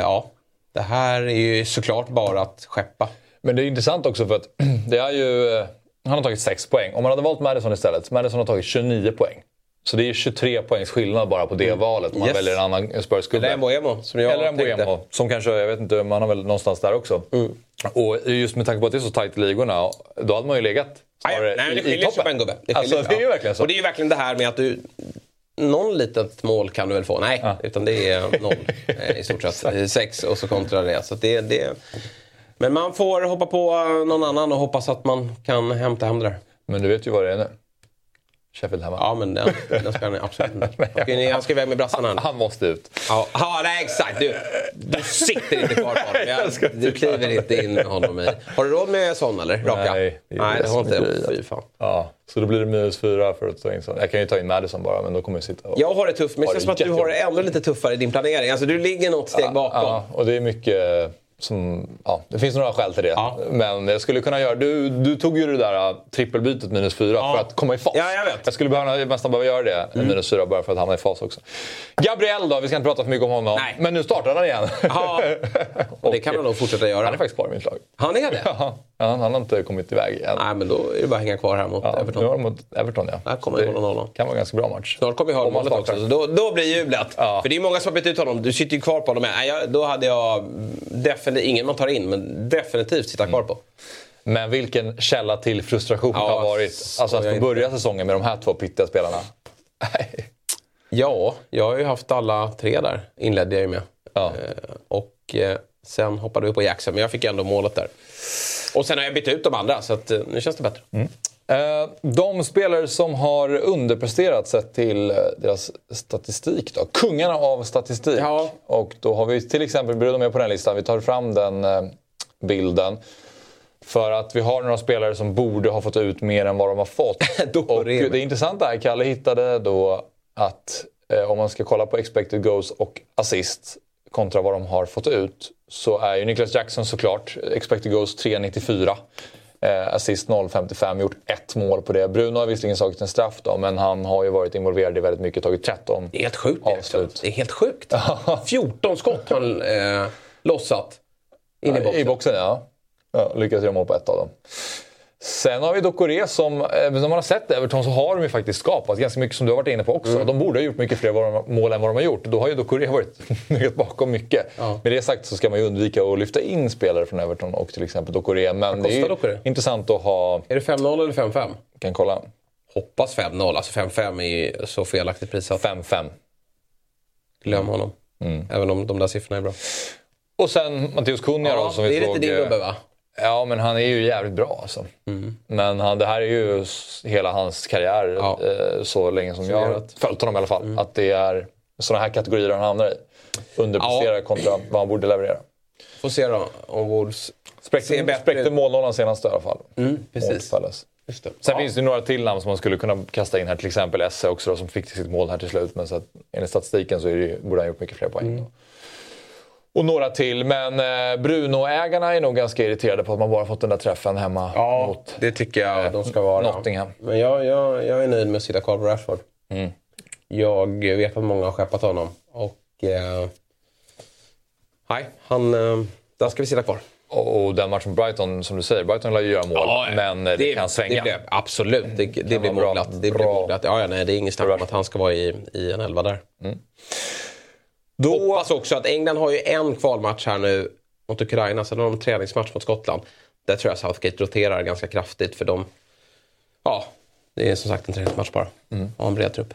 ja, det här är ju såklart bara att skeppa. Men det är intressant också för att det är ju... eh, Han har tagit 6 poäng. Om man hade valt Madison istället, Madison har tagit 29 poäng. Så det är 23 poängs skillnad bara på det valet om man Yes. väljer en annan Spurs-gubbe. Eller Mbuemo som jag Eller en tänkte. Boemo, som kanske, jag vet inte, man har väl någonstans där också. Mm. Och just med tanke på att det är så tajt i ligorna, då hade man ju legat snarare nej, det i, i toppen. Det, alltså, skiljer- det är ju ja. verkligen så. Och det är ju verkligen det här med att du... Någon litet mål kan du väl få? Nej, utan det är noll eh, i stort sett. Sex och så kontra det. Så det, det. Men man får hoppa på eh, någon annan och hoppas att man kan hämta hem det där. Men du vet ju vad det är nu. Sheffield hemma. Ja, men den, den ska han absolut inte. Han ska Han iväg med brassarna. här. Han måste ut. Ja, ja nej, exakt. Du, du sitter inte kvar på honom. Jag, du kliver inte in med honom i. Har du råd med sån eller? Raka? Nej, det nej det har inte. Fy fan. Ja, så då blir det minus fyra för att ta in sån. Jag kan ju ta in Madison bara, men då kommer jag sitta och... Jag har det tufft, men det Ja, känns som att du har det ändå lite tuffare i din planering. Alltså du ligger något steg bakom. Ja, och det är mycket som... Ja, det finns några skäl till det. Ja. Men jag skulle kunna göra... Du, du tog ju det där äh, trippelbytet minus fyra Ja. för att komma i fas. Ja, jag vet. Mm. Jag skulle behöva, nästan behöva göra det, minus fyra, bara för att hamna i fas också. Gabriel då, vi ska inte prata för mycket om honom. Nej. Men nu startar han igen. Ja, och det kan man nog fortsätta göra. Han är faktiskt kvar i mitt lag. Han är det? Ja, han, han har inte kommit iväg än. Nej, men då är det bara att hänga kvar här mot Ja, Everton. Nu har de mot Everton, ja. Här kommer det hålla kan vara en ganska bra match. Snart kommer vi ha målet också. Så då, då blir jublet. För det är många som har bytt ut honom. Du sitter ju kvar på honom. Nej, jag, då hade jag definitivt, ingen man tar in, men definitivt sitta kvar på. Men vilken källa till frustration Ja, har varit. så Alltså att få inte. börja säsongen med de här två pittiga spelarna. Ja, jag har ju haft alla tre där, inledde jag ju med. Ja. Eh, och eh, sen hoppade vi på Jackson, men jag fick ändå målet där. Och sen har jag bytt ut de andra, så att, eh, nu känns det bättre. Eh, De spelare som har underpresterat sett till eh, deras statistik då. Kungarna av statistik. Ja. Och då har vi till exempel, du med på den listan? Vi tar fram den eh, bilden. För att vi har några spelare som borde ha fått ut mer än vad de har fått. Och det intressanta är, Kalle hittade då att eh, om man ska kolla på expected goals och assist kontra vad de har fått ut så är ju Niklas Jackson såklart expected goals 3,94. Eh, assist 0,55, gjort ett mål på det. Bruno har visserligen tagit en straff då, men han har ju varit involverad i väldigt mycket, tagit 13 Det är helt sjukt. Avslut. Det är helt sjukt. 14 skott han eh, lossat in i boxen. I boxen, ja. ja lyckats göra mål på ett av dem. Sen har vi Dokore som, även om man har sett Everton så har de ju faktiskt skapat ganska mycket som du har varit inne på också. De borde ha gjort mycket fler mål än vad de har gjort. Då har ju Dokore varit legat bakom mycket. Ja. Med det sagt så ska man ju undvika att lyfta in spelare från Everton och till exempel Dokore. Men det är Doucouré? intressant att ha... Är det 5-0 eller 5-5? kan kolla. hoppas 5-0. Alltså 5-5 är ju så felaktigt prissatt. 5-5. Glöm honom. Mm. Även om de där siffrorna är bra. Och sen Matteus Cunha Ja, då som det vi är lite såg. din eh, gubbe va? Ja, men han är ju jävligt bra alltså. Men han, det här är ju hela hans karriär Ja. eh, så länge som jag har följt honom i alla fall. Att det är sådana här kategorier han hamnar i. Underpresterar Ja. kontra vad han borde leverera. Får se då om Wolves ser Spräckte, bättre spräckte målnollan senast i alla fall. Mm, precis. Sen Ja. finns det några till namn som man skulle kunna kasta in här. Till exempel Esse också då, som fick sitt mål här till slut. Men så att, enligt statistiken så är det, borde han gjort mycket fler poäng. Mm. Och några till. Men eh, Bruno-ägarna är nog ganska irriterade på att man bara fått den där träffen hemma Ja, mot det tycker jag de ska vara. Nottingham. Men jag, jag, jag är nöjd med att sitta kvar på Rashford. Mm. Jag vet att många har skeppat honom. Och... Eh, nej, han... Eh, där ska vi sitta kvar. Och, och den matchen Brighton, som du säger, Brighton lär ju göra mål. men eh, det, kan svänga. Det blir, absolut, det, det blir moglat. Det blir Bra. moglat. Ja, ja, nej, det är inget snack om att han ska vara i, i en elva där. Då, Hoppas också att England har ju en kvalmatch här nu mot Ukraina. Sen har de en träningsmatch mot Skottland. Där tror jag Southgate roterar ganska kraftigt för de... Ja, det är som sagt en träningsmatch bara. Mm. Ha en bred trupp.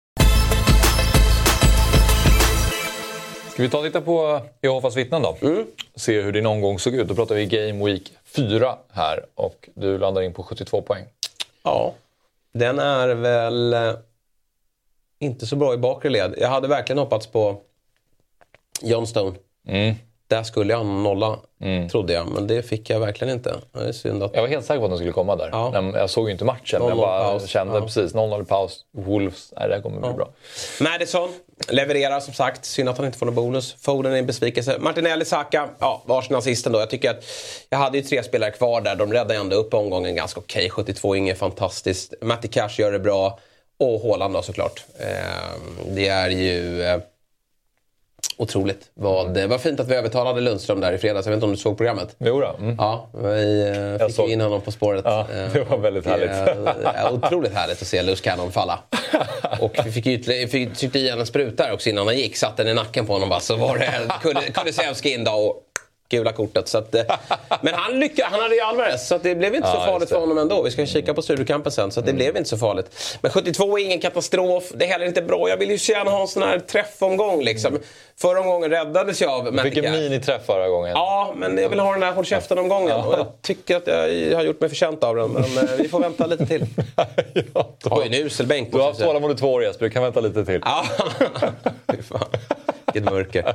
Ska vi ta och titta på Jehovas vittnen då? Mm. Se hur din omgång såg ut. Då pratar vi Game Week 4 här och du landar in på 72 poäng. Ja, den är väl eh, inte så bra i bakre led. Jag hade verkligen hoppats på John Stone. Mm. Där skulle jag nolla, trodde jag. Men det fick jag verkligen inte. Det är synd att... Jag var helt säker på att de skulle komma där. Ja. Jag såg ju inte matchen, men jag 0-0 bara paus. kände Ja. precis 0-0 i paus. Wolves, nej det här kommer bli bra. Madison levererar som sagt. Synd att han inte får någon bonus. Foden är en besvikelse. Martinelli, Saka, ja, varsin assisten då. Jag tycker att jag hade ju tre spelare kvar där. De räddade ändå upp omgången ganska okej. 72, inget fantastiskt. Matti Cash gör det bra. Och Haaland då såklart. Eh, det är ju eh, otroligt. Vad, det var fint att vi övertalade Lundström där i fredags. Jag vet inte om du såg programmet? Jo då. Mm. Ja, vi eh, fick såg. in honom på spåret. Ja, Eh, det var väldigt och, härligt. eh, otroligt härligt att se Luz Cannon falla. Och vi fick, ut, fick tryckte i en spruta också innan han gick. Satte den i nacken på honom bara. Så var det Kul- Kulusevski in då och gula kortet. Så att, eh, men han, lyckades, han hade ju Alvarez så det blev inte Ja, så farligt för honom ändå. Vi ska kika på Studiokampen sen så det blev inte så farligt. Men 72 är ingen katastrof. Det är heller inte bra. Jag vill ju gärna ha en sån här träffomgång liksom. Förra omgången räddades jag av Du Matty fick en miniträff förra gången. Ja, men jag vill ha den här håll käften-omgången. Och jag tycker att jag har gjort mig förtjänt av den. Men eh, vi får vänta lite till. ja, då, Har ju en usel bänk. du har haft tålamod i två år Jesper, du kan vänta lite till. Ja, Fy fan. Vilket mörker.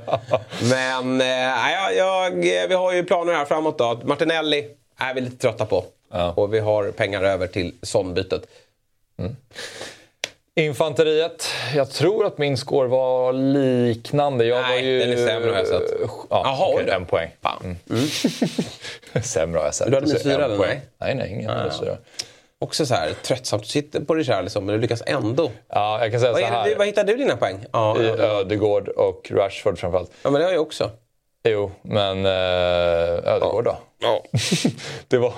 Men eh, jag, vi har ju planer här framåt då. Martinelli är vi lite trötta på. Ja. Och vi har pengar över till Son-bytet. Infanteriet. Jag tror att min score var liknande. Jag Nej, var ju... den är sämre har jag sett. Ja, Jaha, okej, du. en poäng. Fan. sämre har jag sett. Du hade minus fyra, eller? Nej, nej, ingen minus fyra. Också så här tröttsamt. Du sitter på Richarlison men du lyckas ändå. Ja, jag kan säga Vad, så här. du- vad hittar du dina poäng? Ja, I ja, ja. Ödegård och Rashford framförallt. ja men det har jag också. Jo, men eh, Ödegård då. Ja. det var,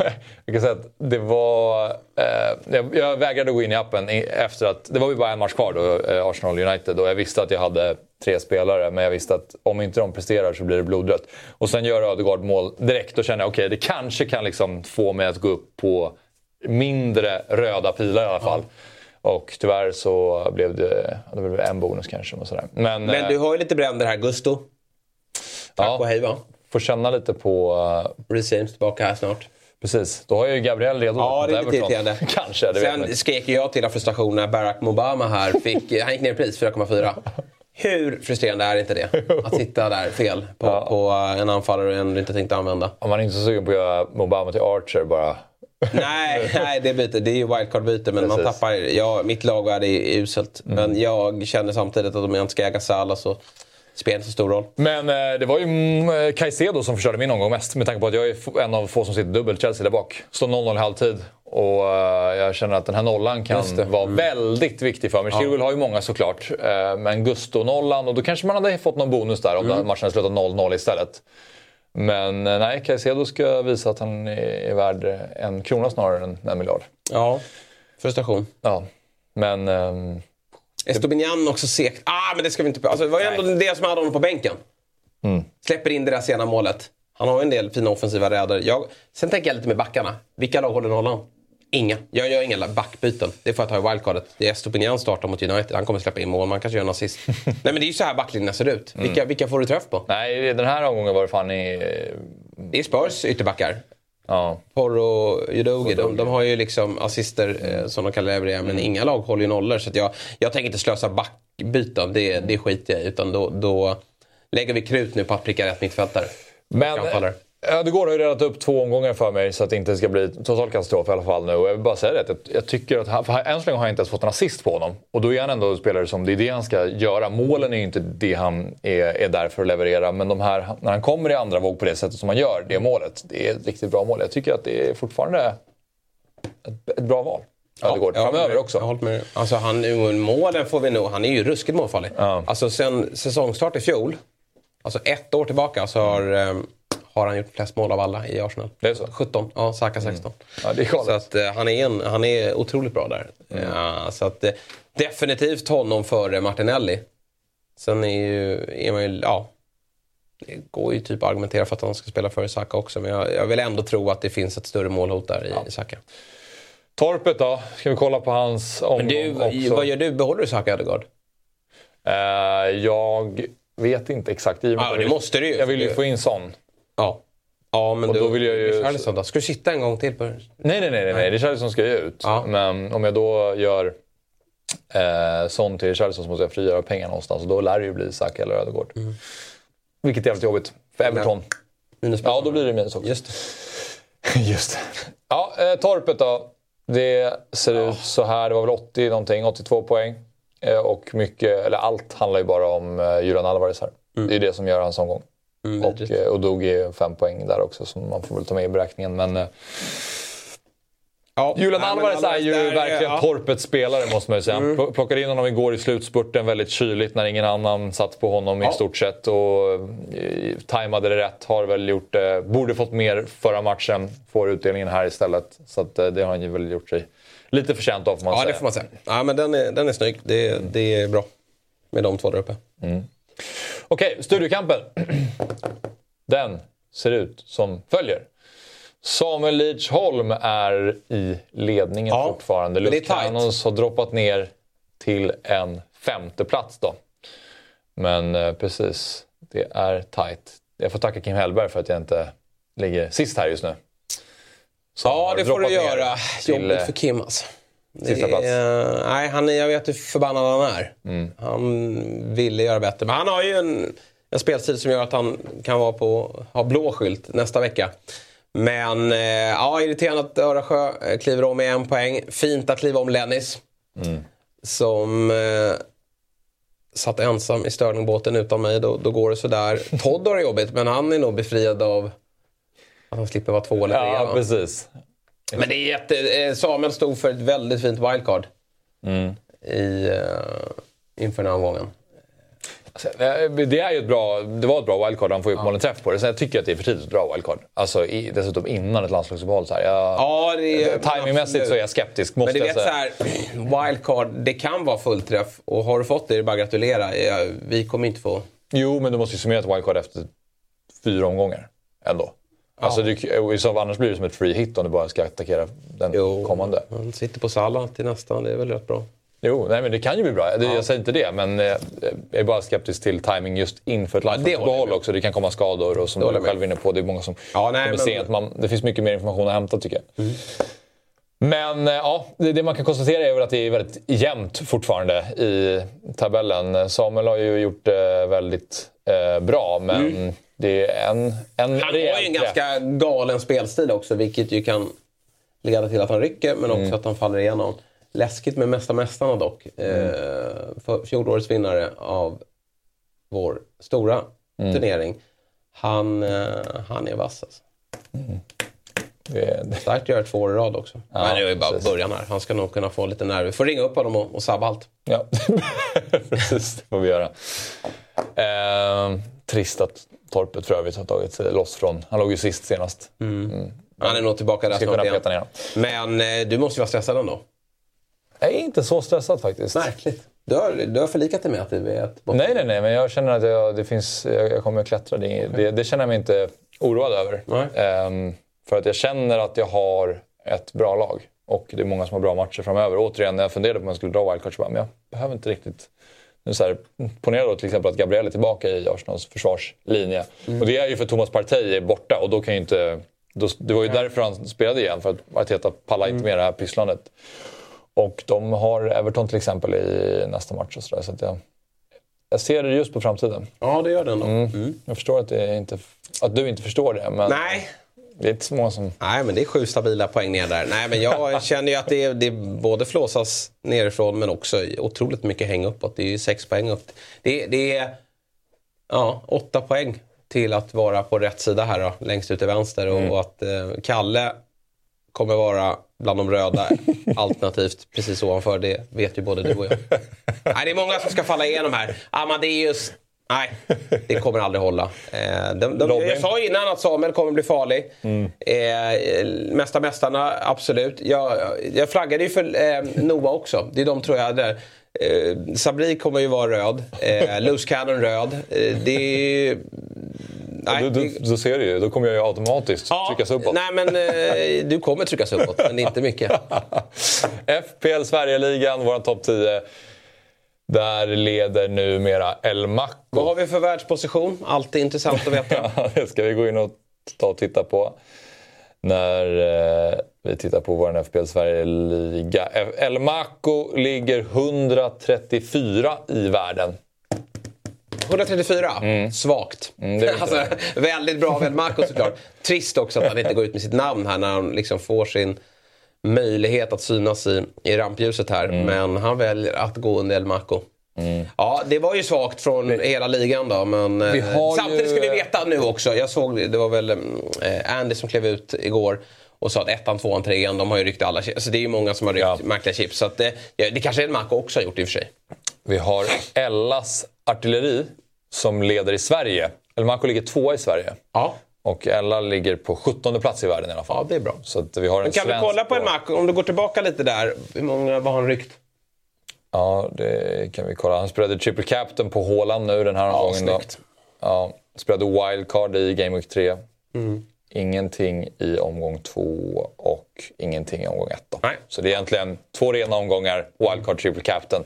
jag kan säga att det var... Eh, jag, jag vägrade gå in i appen efter att... Det var ju bara en match kvar då, eh, Arsenal United. Och jag visste att jag hade tre spelare, men jag visste att om inte de presterar så blir det blodrött. Och sen gör Ödegård mål direkt. Då känner jag okej, det kanske kan liksom få mig att gå upp på mindre röda pilar i alla fall. Och tyvärr så blev det, ja, det blev en bonus kanske. Och sådär. Men, Men eh, du har ju lite bränder här. Gusto. Tack Ja. och hej va? får känna lite på... eh, Reece James tillbaka här snart. Precis, då har ju Gabriel redo Ja, mot det är lite Everton. irriterande. Kanske, det Sen skrek jag till av frustration när Barack Obama här fick, han gick ner i pris 4,4. Hur frustrerande är inte det? Att sitta där fel på, på en anfallare du ändå inte tänkte använda. Om man är inte så sugen på att göra Obama till Archer bara. Nej, nej det, byter, det är ju wildcard-byte men man tappar... Ja, mitt lag är det uselt. Men jag känner samtidigt att om jag inte ska äga Salah så spelar inte så stor roll. Men eh, det var ju mm, Caicedo som förstörde min omgång mest med tanke på att jag är en av få som sitter dubbelt Chelsea där bak. Står 0-0 i halvtid och eh, jag känner att den här nollan kan det. vara väldigt viktig för mig. Chilwell har ju många såklart, eh, men Gusto-nollan och då kanske man hade fått någon bonus där om Mm. den matchen hade slutat 0-0 istället. Men eh, nej, Caicedo ska visa att han är, är värd eh, en krona snarare än en miljard. Ja, frustration. Ja, men... ehm, Estobinian också segt. Ah, men det ska vi inte... Alltså, det var ju ändå det som hade honom på bänken. Mm. Släpper in det där sena målet. Han har ju en del fina offensiva räder. Jag, sen tänker jag lite med backarna. Vilka lag håller nollan? Inga. Jag gör inga backbyten. Det får jag ta i wildcardet. Det är Estopinian startar mot United. Han kommer släppa in mål. Man kanske gör en assist. Nej men det är ju så här backlinjen ser ut. Mm. Vilka, vilka får du träff på? nej, den här omgången var det fan i... Det är Spurs ytterbackar. Ja. Porro och Udogi, de, de har ju liksom assister eh, som de kan leverera. Men inga lag håller ju nollor. Så att jag, jag tänker inte slösa backbyten. Det, det skiter jag i. Utan då, då lägger vi krut nu på att pricka rätt mittfältare. Men Ja, går har ju redan upp två omgångar för mig så att det inte ska bli total katastrof i alla fall nu. Och jag vill bara säga det, att jag, jag tycker att han, för än så länge har jag inte ens fått en assist på honom. Och då är han ändå en spelare som, det är det han ska göra. Målen är ju inte det han är, är där för att leverera. Men de här, när han kommer i andra våg på det sättet som han gör, det målet, det är ett riktigt bra mål. Jag tycker att det är fortfarande ett, ett bra val. Ja, jag håller framöver också. Jag håller med. Alltså han, målen får vi nog. Han är ju ruskigt målfarlig. Ja. Alltså sen säsongstart i fjol, alltså ett år tillbaka, så har, eh, har han gjort flest mål av alla i Arsenal. Det är så? 17, ja Saka 16. Ja, det är galet. Så att, eh, han, är en, han är otroligt bra där. Ja, så att, eh, definitivt honom före Martinelli. Sen är, ju, är man ju, ja. Det går ju typ att argumentera för att han ska spela före Saka också. Men jag, jag vill ändå tro att det finns ett större målhot där i Saka. Torpet då? Ska vi kolla på hans omgång Men du, också? vad gör du? Behåller du Saka Ödegaard? Eh, jag vet inte exakt. I Ja, det måste du ju. Jag vill ju få in sån. Ja. Ja, men Och du, då vill jag ju- Richarlison då? Ska du sitta en gång till på Nej, nej, nej. nej, nej. Richarlison ska ju ut. Ja. Men om jag då gör eh, sån till Richarlison så måste jag frigöra pengar någonstans. Och då lär det ju bli Saka eller Ödegård. Mm. Vilket är jävligt jobbigt. För Everton. Minus Ja, då blir det minus också. Just det. Just det. Ja, eh, Torpet då. Det ser ut så här. Det var väl 80 någonting, 82 poäng. Eh, och mycket, eller allt handlar ju bara om eh, Julian Alvarez här. Det är ju det som gör hans omgång. Mm, och eh, Udogi är fem poäng där också som man får väl ta med i beräkningen. Men eh, Ja. Julian Nej, men Alvarez är ju där, verkligen ja. torpets spelare måste man ju säga. Han pl- plockade in honom igår i slutspurten väldigt kyligt när ingen annan satt på honom Ja. i stort sett. Och eh, tajmade det rätt. Har väl gjort det. Borde fått mer förra matchen. Får utdelningen här istället. Så att, eh, det har han ju väl gjort sig lite förtjänt av får man Ja, säga. det får man säga. Ja, men den är, den är snygg. Det, det är bra. Med de två där uppe. Okej, Studiokampen. Den ser ut som följer. Samuel Lidsholm är i ledningen Ja, fortfarande. Lutz Cannons har droppat ner till en femte plats då. Men eh, precis, det är tight. Jag får tacka Kim Hellberg för att jag inte ligger sist här just nu. Som Ja, det får du göra. till, Jobbigt eh, för Kim alltså. Sista plats. är- nej, han, jag vet hur förbannad han är. Mm. Han ville göra bättre. Men han har ju en, en spelstil som gör att han kan vara på, ha blå skylt nästa vecka. Men eh, ja, irriterande att Örasjö eh, kliver om med en poäng. Fint att kliva om Lennis. Mm. Som eh, satt ensam i Sterlingbåten utan mig. Då, då går det sådär. Todd har det jobbigt, men han är nog befriad av att han slipper vara två eller tre. Ja, precis. Men det är jätte... eh, Samuel stod för ett väldigt fint wildcard. Mm. I, uh, inför den här omgången. Alltså, eh, Det, är ju ett bra, det var ett bra wildcard, han får ju uppenbarligen träff på det. Sen jag tycker att det är för tidigt att dra wildcard. Alltså i, dessutom innan ett landslagsuppehåll. Så här. Jag, Ja, det är... Timingmässigt så är jag skeptisk, måste Men du jag vet så här, wildcard, det kan vara fullträff. Och har du fått det är det bara att gratulera. Ja, Vi kommer inte få... Jo, men du måste ju summera ett wildcard efter fyra omgångar. Ändå. Alltså, så fall annars blir det som ett free hit om du bara ska attackera den kommande. Han sitter på Salah till nästa, det är väl rätt bra. Jo, nej, men det kan ju bli bra. Det, Jag säger inte det, men eh, jag är bara skeptisk till timing just inför ett landslagsuppehåll också. Det kan komma skador och som du själv är inne på, det är många som Ja, nej, kommer men- sent. Man, det finns mycket mer information att hämta tycker jag. Mm. Men eh, ja, det, det man kan konstatera är väl att det är väldigt jämnt fortfarande i tabellen. Samuel har ju gjort det väldigt eh, bra, men det är en, en Mm. Han har ju en ganska galen spelstil också, vilket ju kan leda till att han rycker, men också Mm. att han faller igenom. Läskigt med Mästa Mästarna dock. Mm. Eh, fjolårets vinnare av vår stora Mm. turnering. Han, eh, han är vass alltså. Det, Starkt att göra två år i rad också. Ja, Men det är ju bara precis. början här. Han ska nog kunna få lite nerver. Får ringa upp honom och, och sabba allt. Ja, precis. Det får vi göra. Eh, trist att Torpet för övrigt har tagit sig loss från... Han låg ju sist senast. Mm. Han är nog tillbaka där snart igen. ner. Men eh, du måste ju vara stressad ändå. Jag är inte så stressad faktiskt. Märkligt. Du har, du har förlikat dig med att det är ett botten. Nej, nej, nej. Men jag känner att jag, det finns, jag, jag kommer att klättra. Det, det, det känner jag mig inte oroad över. Ehm, för att jag känner att jag har ett bra lag. Och det är många som har bra matcher framöver. Återigen, när jag funderade på om jag skulle dra wildcard så bara, men jag behöver inte riktigt... Nu så här, ponera då till exempel att Gabriel är tillbaka i Arsenals försvarslinje. Och det är ju för Thomas Partey är borta och då kan ju inte... Då, det var ju därför han spelade igen, för att Arteta pallar inte med det här pysslandet. Och de har Everton till exempel i nästa match och sådär. Så jag, jag ser det just på framtiden. Ja, det gör den då. Mm. Jag förstår att, inte, att du inte förstår det, men Nej. Det är inte många som... Nej, men det är sju stabila poäng ner där. Nej, men jag känner ju att det, är- det är både flåsas nerifrån men också otroligt mycket häng uppåt. Det är ju sex poäng upp. Det, det är ja, åtta poäng till att vara på rätt sida här då, längst ut till vänster. Och, och att eh, Kalle kommer vara bland de röda alternativt precis ovanför. Det vet ju både du och jag. Nej, det är många som ska falla igenom här. Amadeus, nej, det kommer aldrig hålla. Eh, de, de, jag sa innan att Samuel kommer bli farlig. Eh, Mästa mästarna, absolut. Jag, jag flaggade ju för eh, Noah också. Det är de tror jag där. Eh, Sabri kommer ju vara röd. Eh, Loose Cannon röd. Eh, det är... Nej, då, då, då ser du ju, då kommer jag ju automatiskt tryckas uppåt. Nej men eh, du kommer tryckas uppåt, men inte mycket. FPL Sverigeligan, vår topp 10. Där leder numera El Maco. Vad har vi för världsposition? Alltid intressant att veta. Ja, det ska vi gå in och ta och titta på. När eh, vi tittar på vår FPL Sverige-liga. El Maco ligger 134 i världen. 134, svagt. Mm, är inte alltså, väldigt bra av El Marco såklart. Trist också att han inte går ut med sitt namn här när han liksom får sin möjlighet att synas i, i rampljuset här. Mm. Men han väljer att gå under El Marco. Ja, det var ju svagt från hela ligan då. Men Vi eh, samtidigt ju- ska vi veta nu också. Jag såg, det var väl mm, eh, Andy som klev ut igår och sa att ettan, tvåan, trean, de har ju ryckt alla chips. Alltså det är ju många som har ryckt märkliga chips. Så att det, ja, det kanske El Marco också har gjort i och för sig. Vi har Ellas artilleri som leder i Sverige. El Maco ligger tvåa i Sverige. Ja. Och Ella ligger på 17 plats i världen i alla fall. Ja, det är bra. Så vi har en Men kan svensk kolla på El Marco, om du går tillbaka lite där. Hur många var han ryckt? Ja, det kan vi kolla. Han spelade triple captain på Håland nu den här omgången. då. snyggt. Ja, spelade wildcard i Game Week 3. Mm. Ingenting i omgång 2 och ingenting i omgång 1. Nej. Så det är egentligen två rena omgångar, wildcard, triple captain.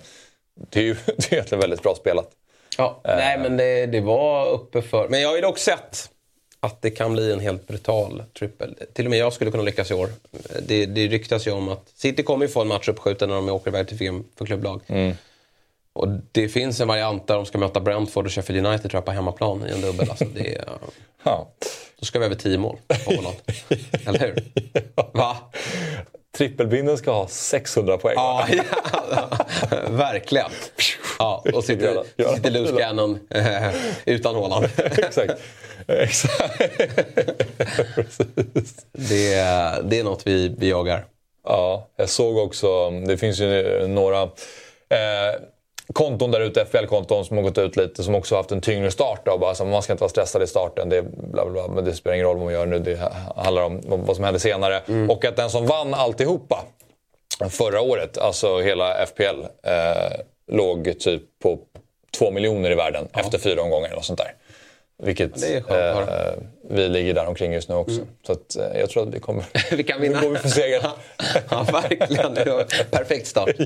Det är ju det är egentligen väldigt bra spelat. Ja, nej men det, det var uppe för... Men jag har ju dock sett att det kan bli en helt brutal trippel. Till och med jag skulle kunna lyckas i år. Det, det ryktas ju om att City kommer få en match uppskjuten när de åker iväg till VM för klubblag. Och det finns en variant där de ska möta Brentford och Sheffield United tror jag på hemmaplan i en dubbel. Alltså det är, Ja. då ska vi över 10 mål på Håland. Eller hur? Va? Trippelbinden ska ha 600 poäng. Ja, ja, verkligen. Ja, och sitter, sitter loose cannon eh, utan Håland. Exakt. Exakt. Precis. Det, är- det är något vi, vi jagar. Ja, jag såg också, det finns ju några eh, konton där ute, FPL-konton som har gått ut lite, som också har haft en tyngre start. Då, bara, så man ska inte vara stressad i starten, det, bla, bla, men det spelar ingen roll vad man gör nu, det handlar om vad som händer senare. Och att den som vann alltihopa förra året, alltså hela FPL, eh, låg typ på två miljoner i världen efter fyra omgångar eller sånt där. Vilket eh, vi ligger där omkring just nu också. Så att, eh, jag tror att vi kommer... Vi kan vinna. Nu går vi för seger. ja, verkligen. Perfekt start.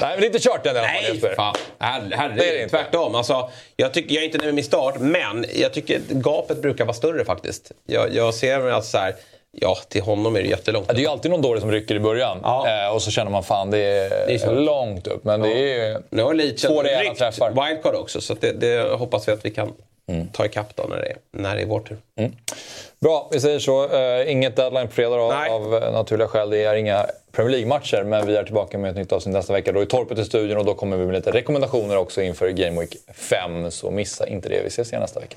Nej, men det är inte kört än i alla fall Nej, fan. Herre, herre, Det är det inte. tvärtom. Alltså, jag, tycker, jag är inte nöjd med min start, men jag tycker gapet brukar vara större faktiskt. Jag, jag ser att så här, ja, till honom är det jättelångt. Ja, det är ju alltid någon dåre som rycker i början. Ja. Eh, och så känner man fan det är, Det är långt upp. Men det är Nu har Leach två rejäla träffar. wildcard också, så det, det hoppas vi att vi kan Mm. ta ikapp då när det, är, när det är vår tur. Bra, vi säger så. Eh, inget deadline på fredag Nej. av eh, naturliga skäl. Det är inga Premier League-matcher. Men vi är tillbaka med ett nytt avsnitt nästa vecka. Då är Torpet i studion och då kommer vi med lite rekommendationer också inför Game Week 5. Så missa inte det. Vi ses igen nästa vecka.